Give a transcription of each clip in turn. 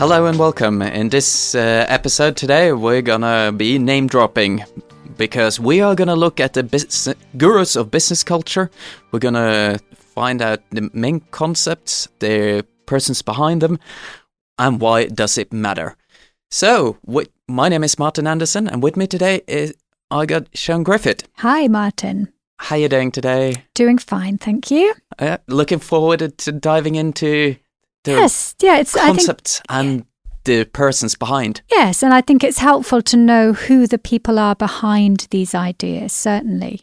Hello and welcome. In this uh, episode today, we're gonna be name dropping because we are gonna look at the bus- gurus of business culture. We're gonna find out the main concepts, the persons behind them, and why does it matter. So, my name is Martin Andresen, and with me today is I got Siän Griffith. Hi, Martin. How you doing today? Doing fine, thank you. Uh, looking forward to diving into Yes, yeah, it's I think concepts and the persons behind. yes, and I think it's helpful to know who the people are behind these ideas, certainly.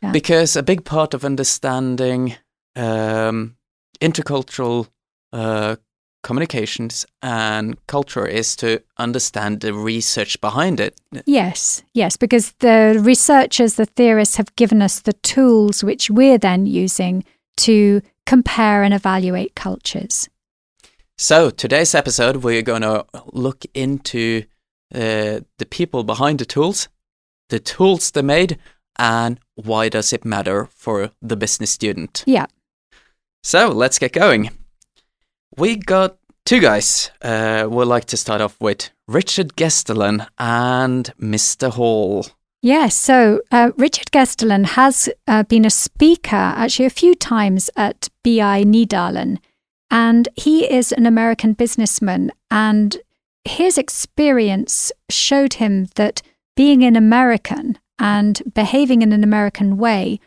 Yeah. because a big part of understanding um, intercultural uh, communications and culture is to understand the research behind it. Yes, yes, because the researchers, the theorists have given us the tools which we're then using to compare and evaluate cultures. So today's episode, we're going to look into uh, the people behind the tools, the tools they made, and why does it matter for the business student. Yeah. So let's get going. We got two guys. Uh, we'd like to start off with Richard Gesteland and Mr. Hall. Yes, so uh, Richard Gesteland has uh, been a speaker actually a few times at BI Nydalen, and he is an American businessman. And his experience showed him that being an American and behaving in an American way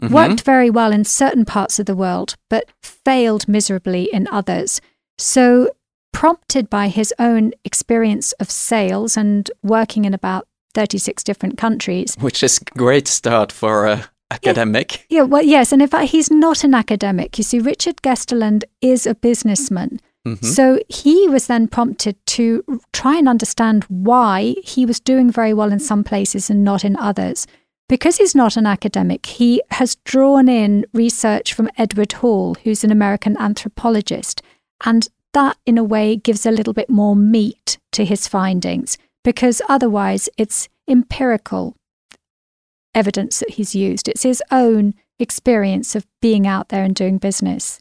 Mhm. worked very well in certain parts of the world, but failed miserably in others. So, prompted by his own experience of sales and working in about 36 different countries. Which is a great start for a academic. Yeah, well, yes. And in fact, he's not an academic. You see, Richard Gesteland is a businessman. Mhm. So he was then prompted to try and understand why he was doing very well in some places and not in others. Because he's not an academic, he has drawn in research from Edward Hall, who's an American anthropologist. And that, in a way, gives a little bit more meat to his findings, because otherwise it's empirical evidence that he's used. It's his own experience of being out there and doing business.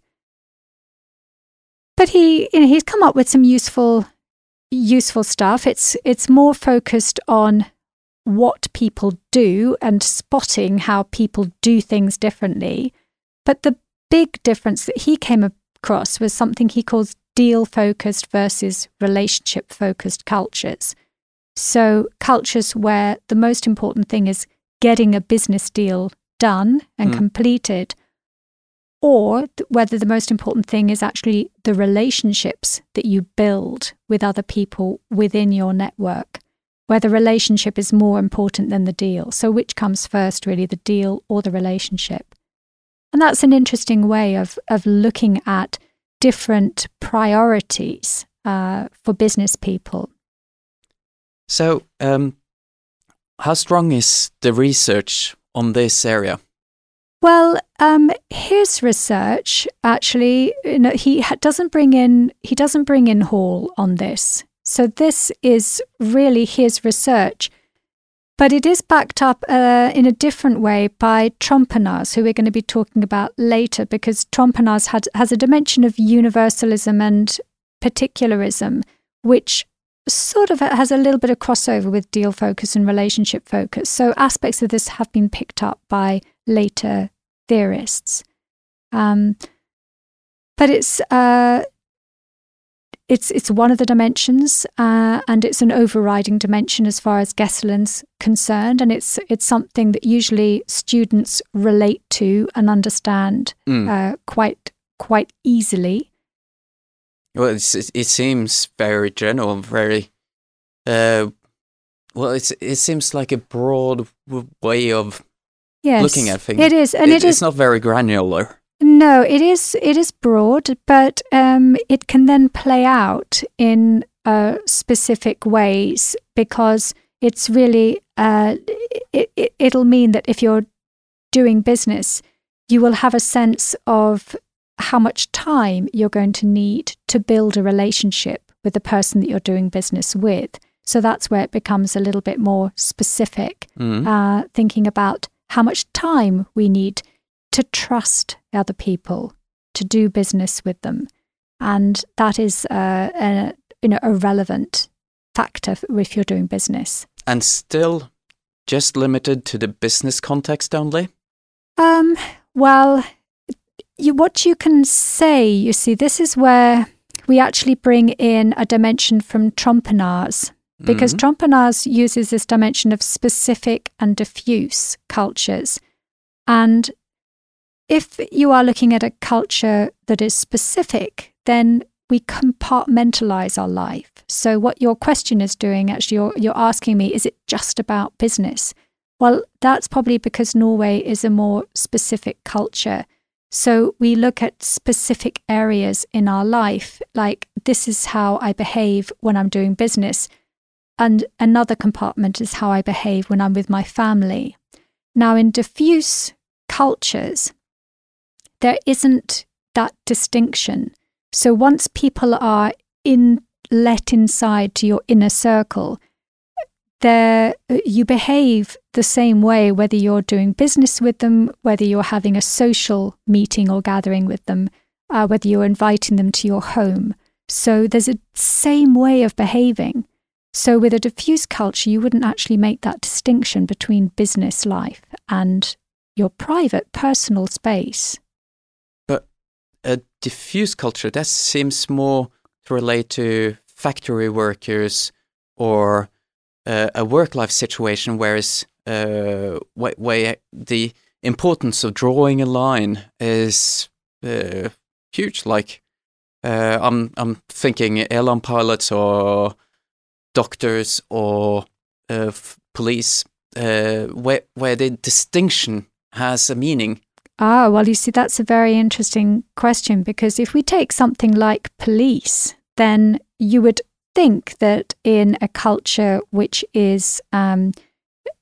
But he, you know, he's come up with some useful, useful stuff. It's it's more focused on what people do and spotting how people do things differently. But the big difference that he came across was something he calls deal focused versus relationship focused cultures. So, cultures where the most important thing is getting a business deal done and Mm. completed, or th- whether the most important thing is actually the relationships that you build with other people within your network, where the relationship is more important than the deal. So, which comes first, really, the deal or the relationship? And that's an interesting way of, of looking at different priorities uh, for business people. So, um, how strong is the research on this area? Well, um, his research actually, you know, he doesn't bring in he doesn't bring in Hall on this. So this is really his research, but it is backed up uh, in a different way by Trompenaars, who we're going to be talking about later, because Trompenaars had has a dimension of universalism and particularism, which sort of has a little bit of crossover with deal focus and relationship focus. So aspects of this have been picked up by later theorists. Um, but it's uh, it's it's one of the dimensions, uh, and it's an overriding dimension as far as Gesteland's concerned, and it's it's something that usually students relate to and understand Mm. uh, quite quite easily. Well, it's, it, seems very general, very. Uh, well, it's it seems like a broad w- way of Yes, looking at things. It is, and It- it it's not very granular. No, it is it is broad, but um, it can then play out in uh, specific ways because it's really uh, it, it, it'll mean that if you're doing business, you will have a sense of how much time you're going to need to build a relationship with the person that you're doing business with. So that's where it becomes a little bit more specific, Mm. uh, thinking about how much time we need to trust other people, to do business with them. And that is uh, a, you know a relevant factor if you're doing business. And still just limited to the business context only? Um, well, you, what you can say, you see, this is where we actually bring in a dimension from Trompenaars because mm uses this dimension of specific and diffuse cultures. And if you are looking at a culture that is specific, then we compartmentalize our life. So, what your question is doing, actually, you're, you're asking me, is it just about business? Well, that's probably because Norway is a more specific culture. So, we look at specific areas in our life, like this is how I behave when I'm doing business. And another compartment is how I behave when I'm with my family. Now, in diffuse cultures, there isn't that distinction. So once people are in let inside to your inner circle, there you behave the same way whether you're doing business with them, whether you're having a social meeting or gathering with them, uh, whether you're inviting them to your home. So there's a same way of behaving. So with a diffuse culture, you wouldn't actually make that distinction between business life and your private personal space But a diffuse culture that seems more to relate to factory workers or uh, a work life situation, whereas uh, where the importance of drawing a line is uh, huge. Like uh, I'm I'm thinking airline pilots or doctors or uh, police, uh, where where the distinction has a meaning Ah, well, you see, that's a very interesting question because if we take something like police, then you would think that in a culture which is, um,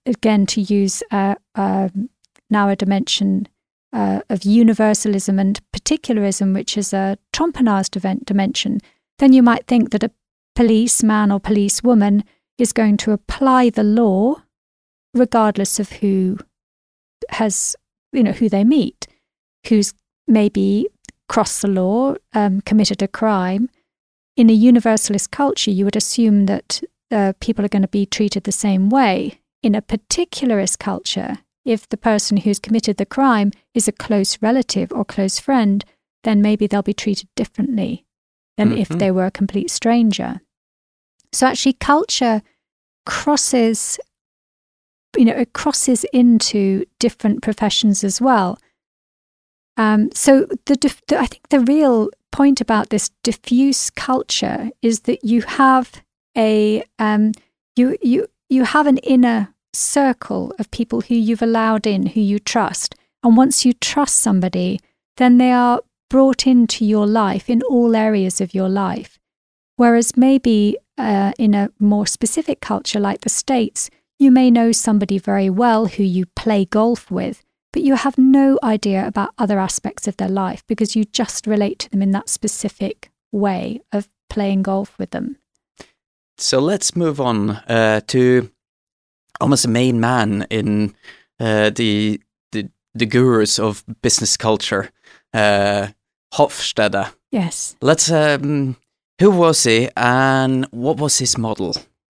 again, to use now a dimension uh, of universalism and particularism, which is a Trompenaars dimension, then you might think that a policeman or policewoman is going to apply the law regardless of who has you know, who they meet, who's maybe crossed the law, um, committed a crime. In a universalist culture, you would assume that uh, people are going to be treated the same way. In a particularist culture, if the person who's committed the crime is a close relative or close friend, then maybe they'll be treated differently than mm-hmm. if they were a complete stranger. So actually, culture crosses you know, it crosses into different professions as well. Um, so the, the, I think the real point about this diffuse culture is that you have a um, you you you have an inner circle of people who you've allowed in, who you trust, and once you trust somebody, then they are brought into your life in all areas of your life. Whereas maybe uh, in a more specific culture like the States, you may know somebody very well who you play golf with, but you have no idea about other aspects of their life because you just relate to them in that specific way of playing golf with them. So let's move on uh, to almost a main man in uh, the, the the gurus of business culture, uh, Hofstede. Yes. Let's. Um, who was he, and what was his model?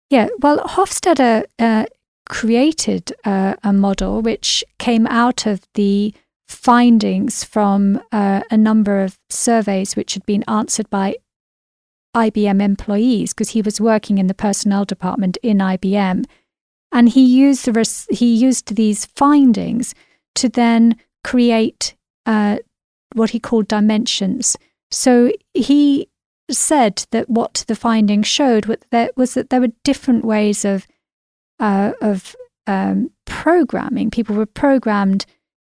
Yeah, well, Hofstede uh, created uh, a model which came out of the findings from uh, a number of surveys which had been answered by IBM employees because he was working in the personnel department in IBM, and he used the res- he used these findings to then create uh, what he called dimensions. So he said that what the findings showed was that, there were different ways of uh, of um, programming. People were programmed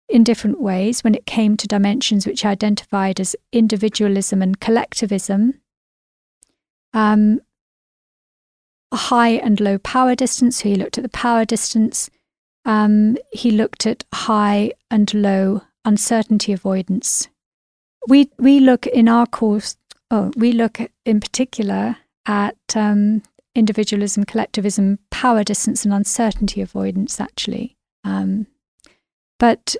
in different ways when it came to dimensions which he identified as individualism and collectivism. Um, high and low power distance. So he looked at the power distance. Um, he looked at high and low uncertainty avoidance. We we look in our course Oh, we look in particular at um, individualism, collectivism, power distance, and uncertainty avoidance, actually. Um, but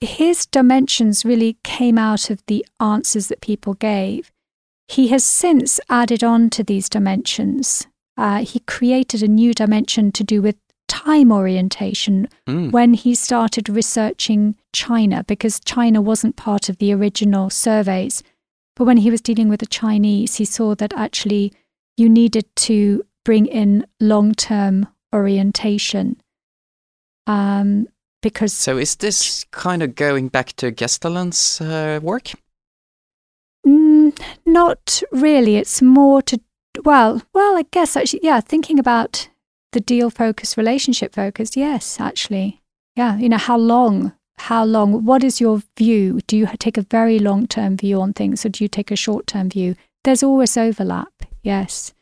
his dimensions really came out of the answers that people gave. he has since added on to these dimensions. Uh, he created a new dimension to do with time orientation Mm. when he started researching China because China wasn't part of the original surveys. But when he was dealing with the Chinese, he saw that actually you needed to bring in long term orientation. Um, because So is this kind of going back to Gesteland's uh, work? Mm, not really. It's more to well, well, I guess actually, yeah. Thinking about the deal focused, relationship focused. Yes, actually, yeah. You know, how long? How long? What is your view? Do you take a very long term view on things, or do you take a short term view? There's always overlap. Yes,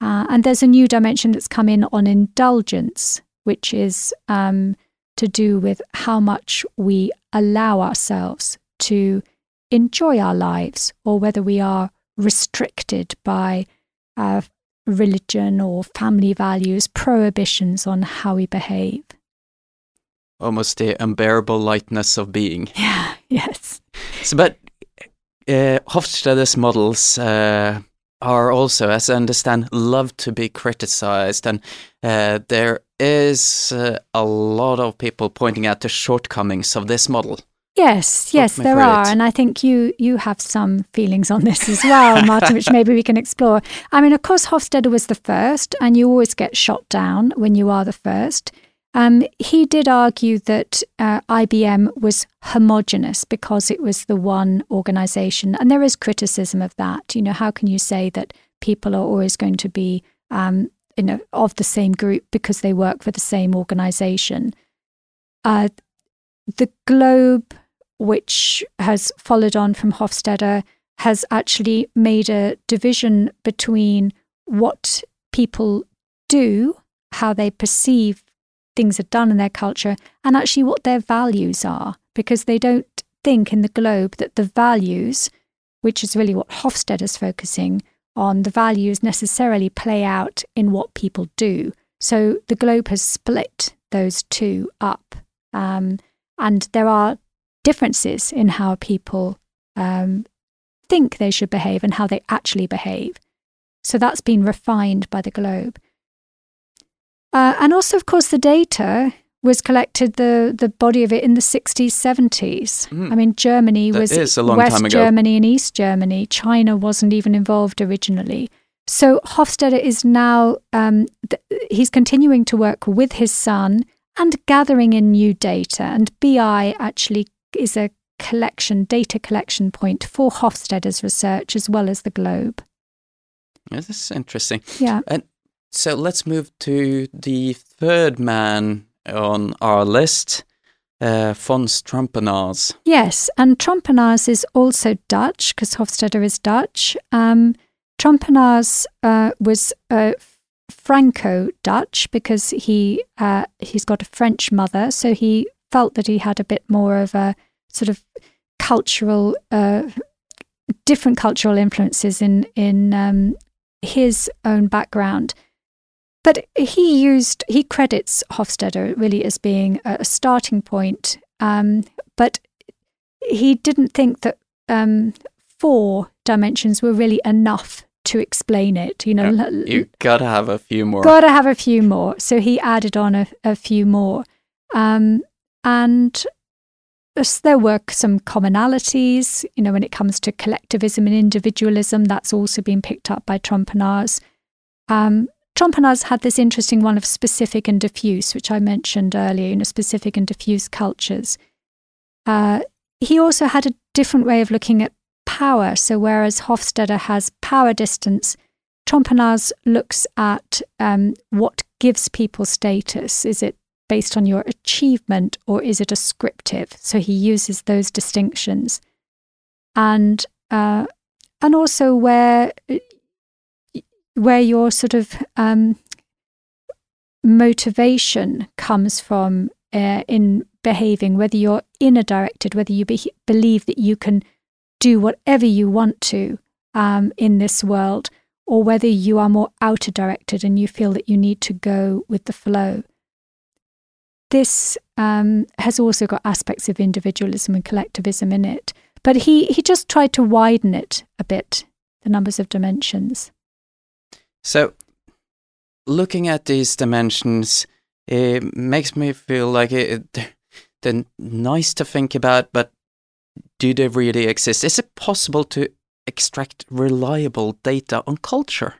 uh, and there's a new dimension that's come in on indulgence, which is um, to do with how much we allow ourselves to enjoy our lives or whether we are restricted by uh, religion or family values, prohibitions on how we behave. Almost the unbearable lightness of being. Yeah, yes. So, but uh, Hofstede's models uh, are also, as I understand, love to be criticized, and uh, there is uh, a lot of people pointing out the shortcomings of this model. Yes, yes, there are, it. and I think you you have some feelings on this as well, Martin, which maybe we can explore. I mean, of course, Hofstede was the first, and you always get shot down when you are the first. Um, he did argue that uh, IBM was homogenous because it was the one organization, and there is criticism of that. You know, how can you say that people are always going to be, um, you know, of the same group because they work for the same organization? Uh, the Globe, which has followed on from Hofstede, has actually made a division between what people do, how they perceive things are done in their culture, and actually what their values are, because they don't think in the Globe that the values, which is really what Hofstede is focusing on, the values necessarily play out in what people do. So the Globe has split those two up. Um, and there are differences in how people um, think they should behave and how they actually behave. So that's been refined by the Globe. Uh, and also, of course, the data was collected the the body of it in the 60s 70s Mm. i mean germany That was is a long west germany and east germany china wasn't even involved originally so hofstede is now um, th- he's continuing to work with his son and gathering in new data and bi actually is a collection data collection point for hofstede's research as well as the globe Yeah, this is interesting. yeah So let's move to the third man on our list, uh, Fons Trompenaars. Yes, and Trompenaars is also Dutch because Hofstede is Dutch. Um, Trompenaars uh, was uh, Franco-Dutch because he uh, he's got a French mother, so he felt that he had a bit more of a sort of cultural, uh, different cultural influences in in um, his own background. But he used he credits Hofstede really as being a, a starting point, um, but he didn't think that um, four dimensions were really enough to explain it. You know, yeah, you gotta have a few more. got to have a few more. So he added on a, a few more. Um, and there were some commonalities, you know, when it comes to collectivism and individualism, that's also been picked up by Trompenaars. Um, Trompenaars had this interesting one of specific and diffuse, which I mentioned earlier, you know, specific and diffuse cultures. Uh, he also had a different way of looking at power. So whereas Hofstede has power distance, Trompenaars looks at um, what gives people status. Is it based on your achievement or is it ascriptive? So he uses those distinctions, and uh, and also where where your sort of um, motivation comes from uh, in behaving, whether you're inner directed, whether you be- believe that you can do whatever you want to um, in this world, or whether you are more outer directed and you feel that you need to go with the flow. This um, has also got aspects of individualism and collectivism in it, but he, he just tried to widen it a bit. the numbers of dimensions. So, looking at these dimensions, it makes me feel like it, they're nice to think about, but do they really exist? Is it possible to extract reliable data on culture?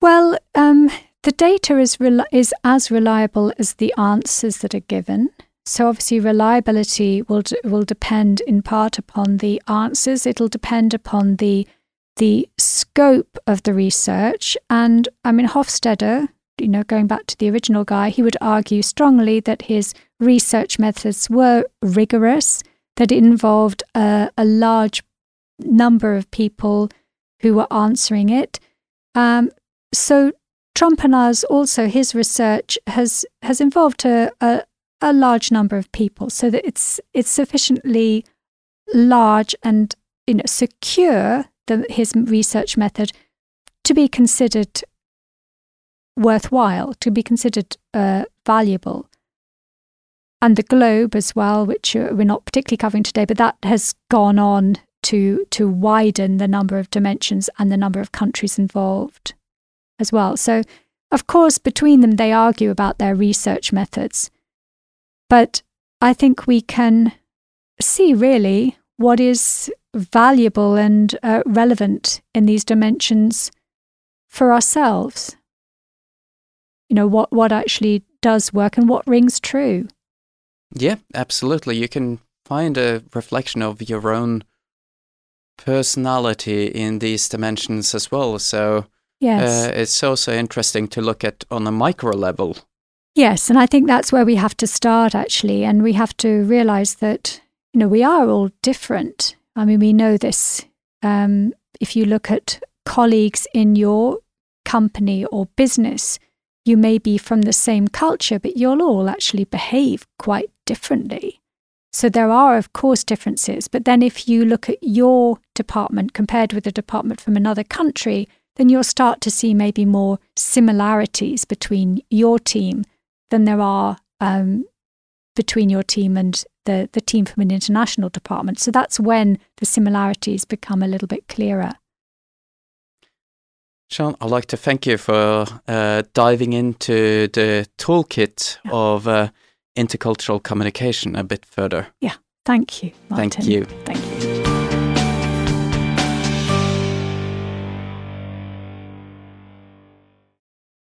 Well, um, the data is is as reliable as the answers that are given. So obviously, reliability will d- will depend in part upon the answers. It'll depend upon the the scope of the research. And I mean, Hofstede, you know, going back to the original guy, he would argue strongly that his research methods were rigorous, that it involved a, a large number of people who were answering it. Um, so Trompenaars also his research has has involved a, a, a large number of people, so that it's it's sufficiently large and you know secure the, his research method to be considered worthwhile, to be considered uh, valuable. And the globe as well, which uh, we're not particularly covering today, but that has gone on to to widen the number of dimensions and the number of countries involved as well. So, of course, between them, they argue about their research methods. But I think we can see really what is valuable and uh, relevant in these dimensions for ourselves. You know, what, what actually does work and what rings true. Yeah, absolutely. You can find a reflection of your own personality in these dimensions as well. So, Yes. Uh, it's also interesting to look at on a micro level. Yes, and I think that's where we have to start actually, and we have to realize that you know we are all different. I mean, we know this. Um, if you look at colleagues in your company or business, you may be from the same culture, but you'll all actually behave quite differently. So there are, of course, differences. But then if you look at your department compared with a department from another country, then you'll start to see maybe more similarities between your team than there are um, between your team and the, the team from an international department. So that's when the similarities become a little bit clearer. Siän, I'd like to thank you for uh, diving into the toolkit yeah. of uh, intercultural communication a bit further. Yeah, thank you. Martin. Thank you. Thank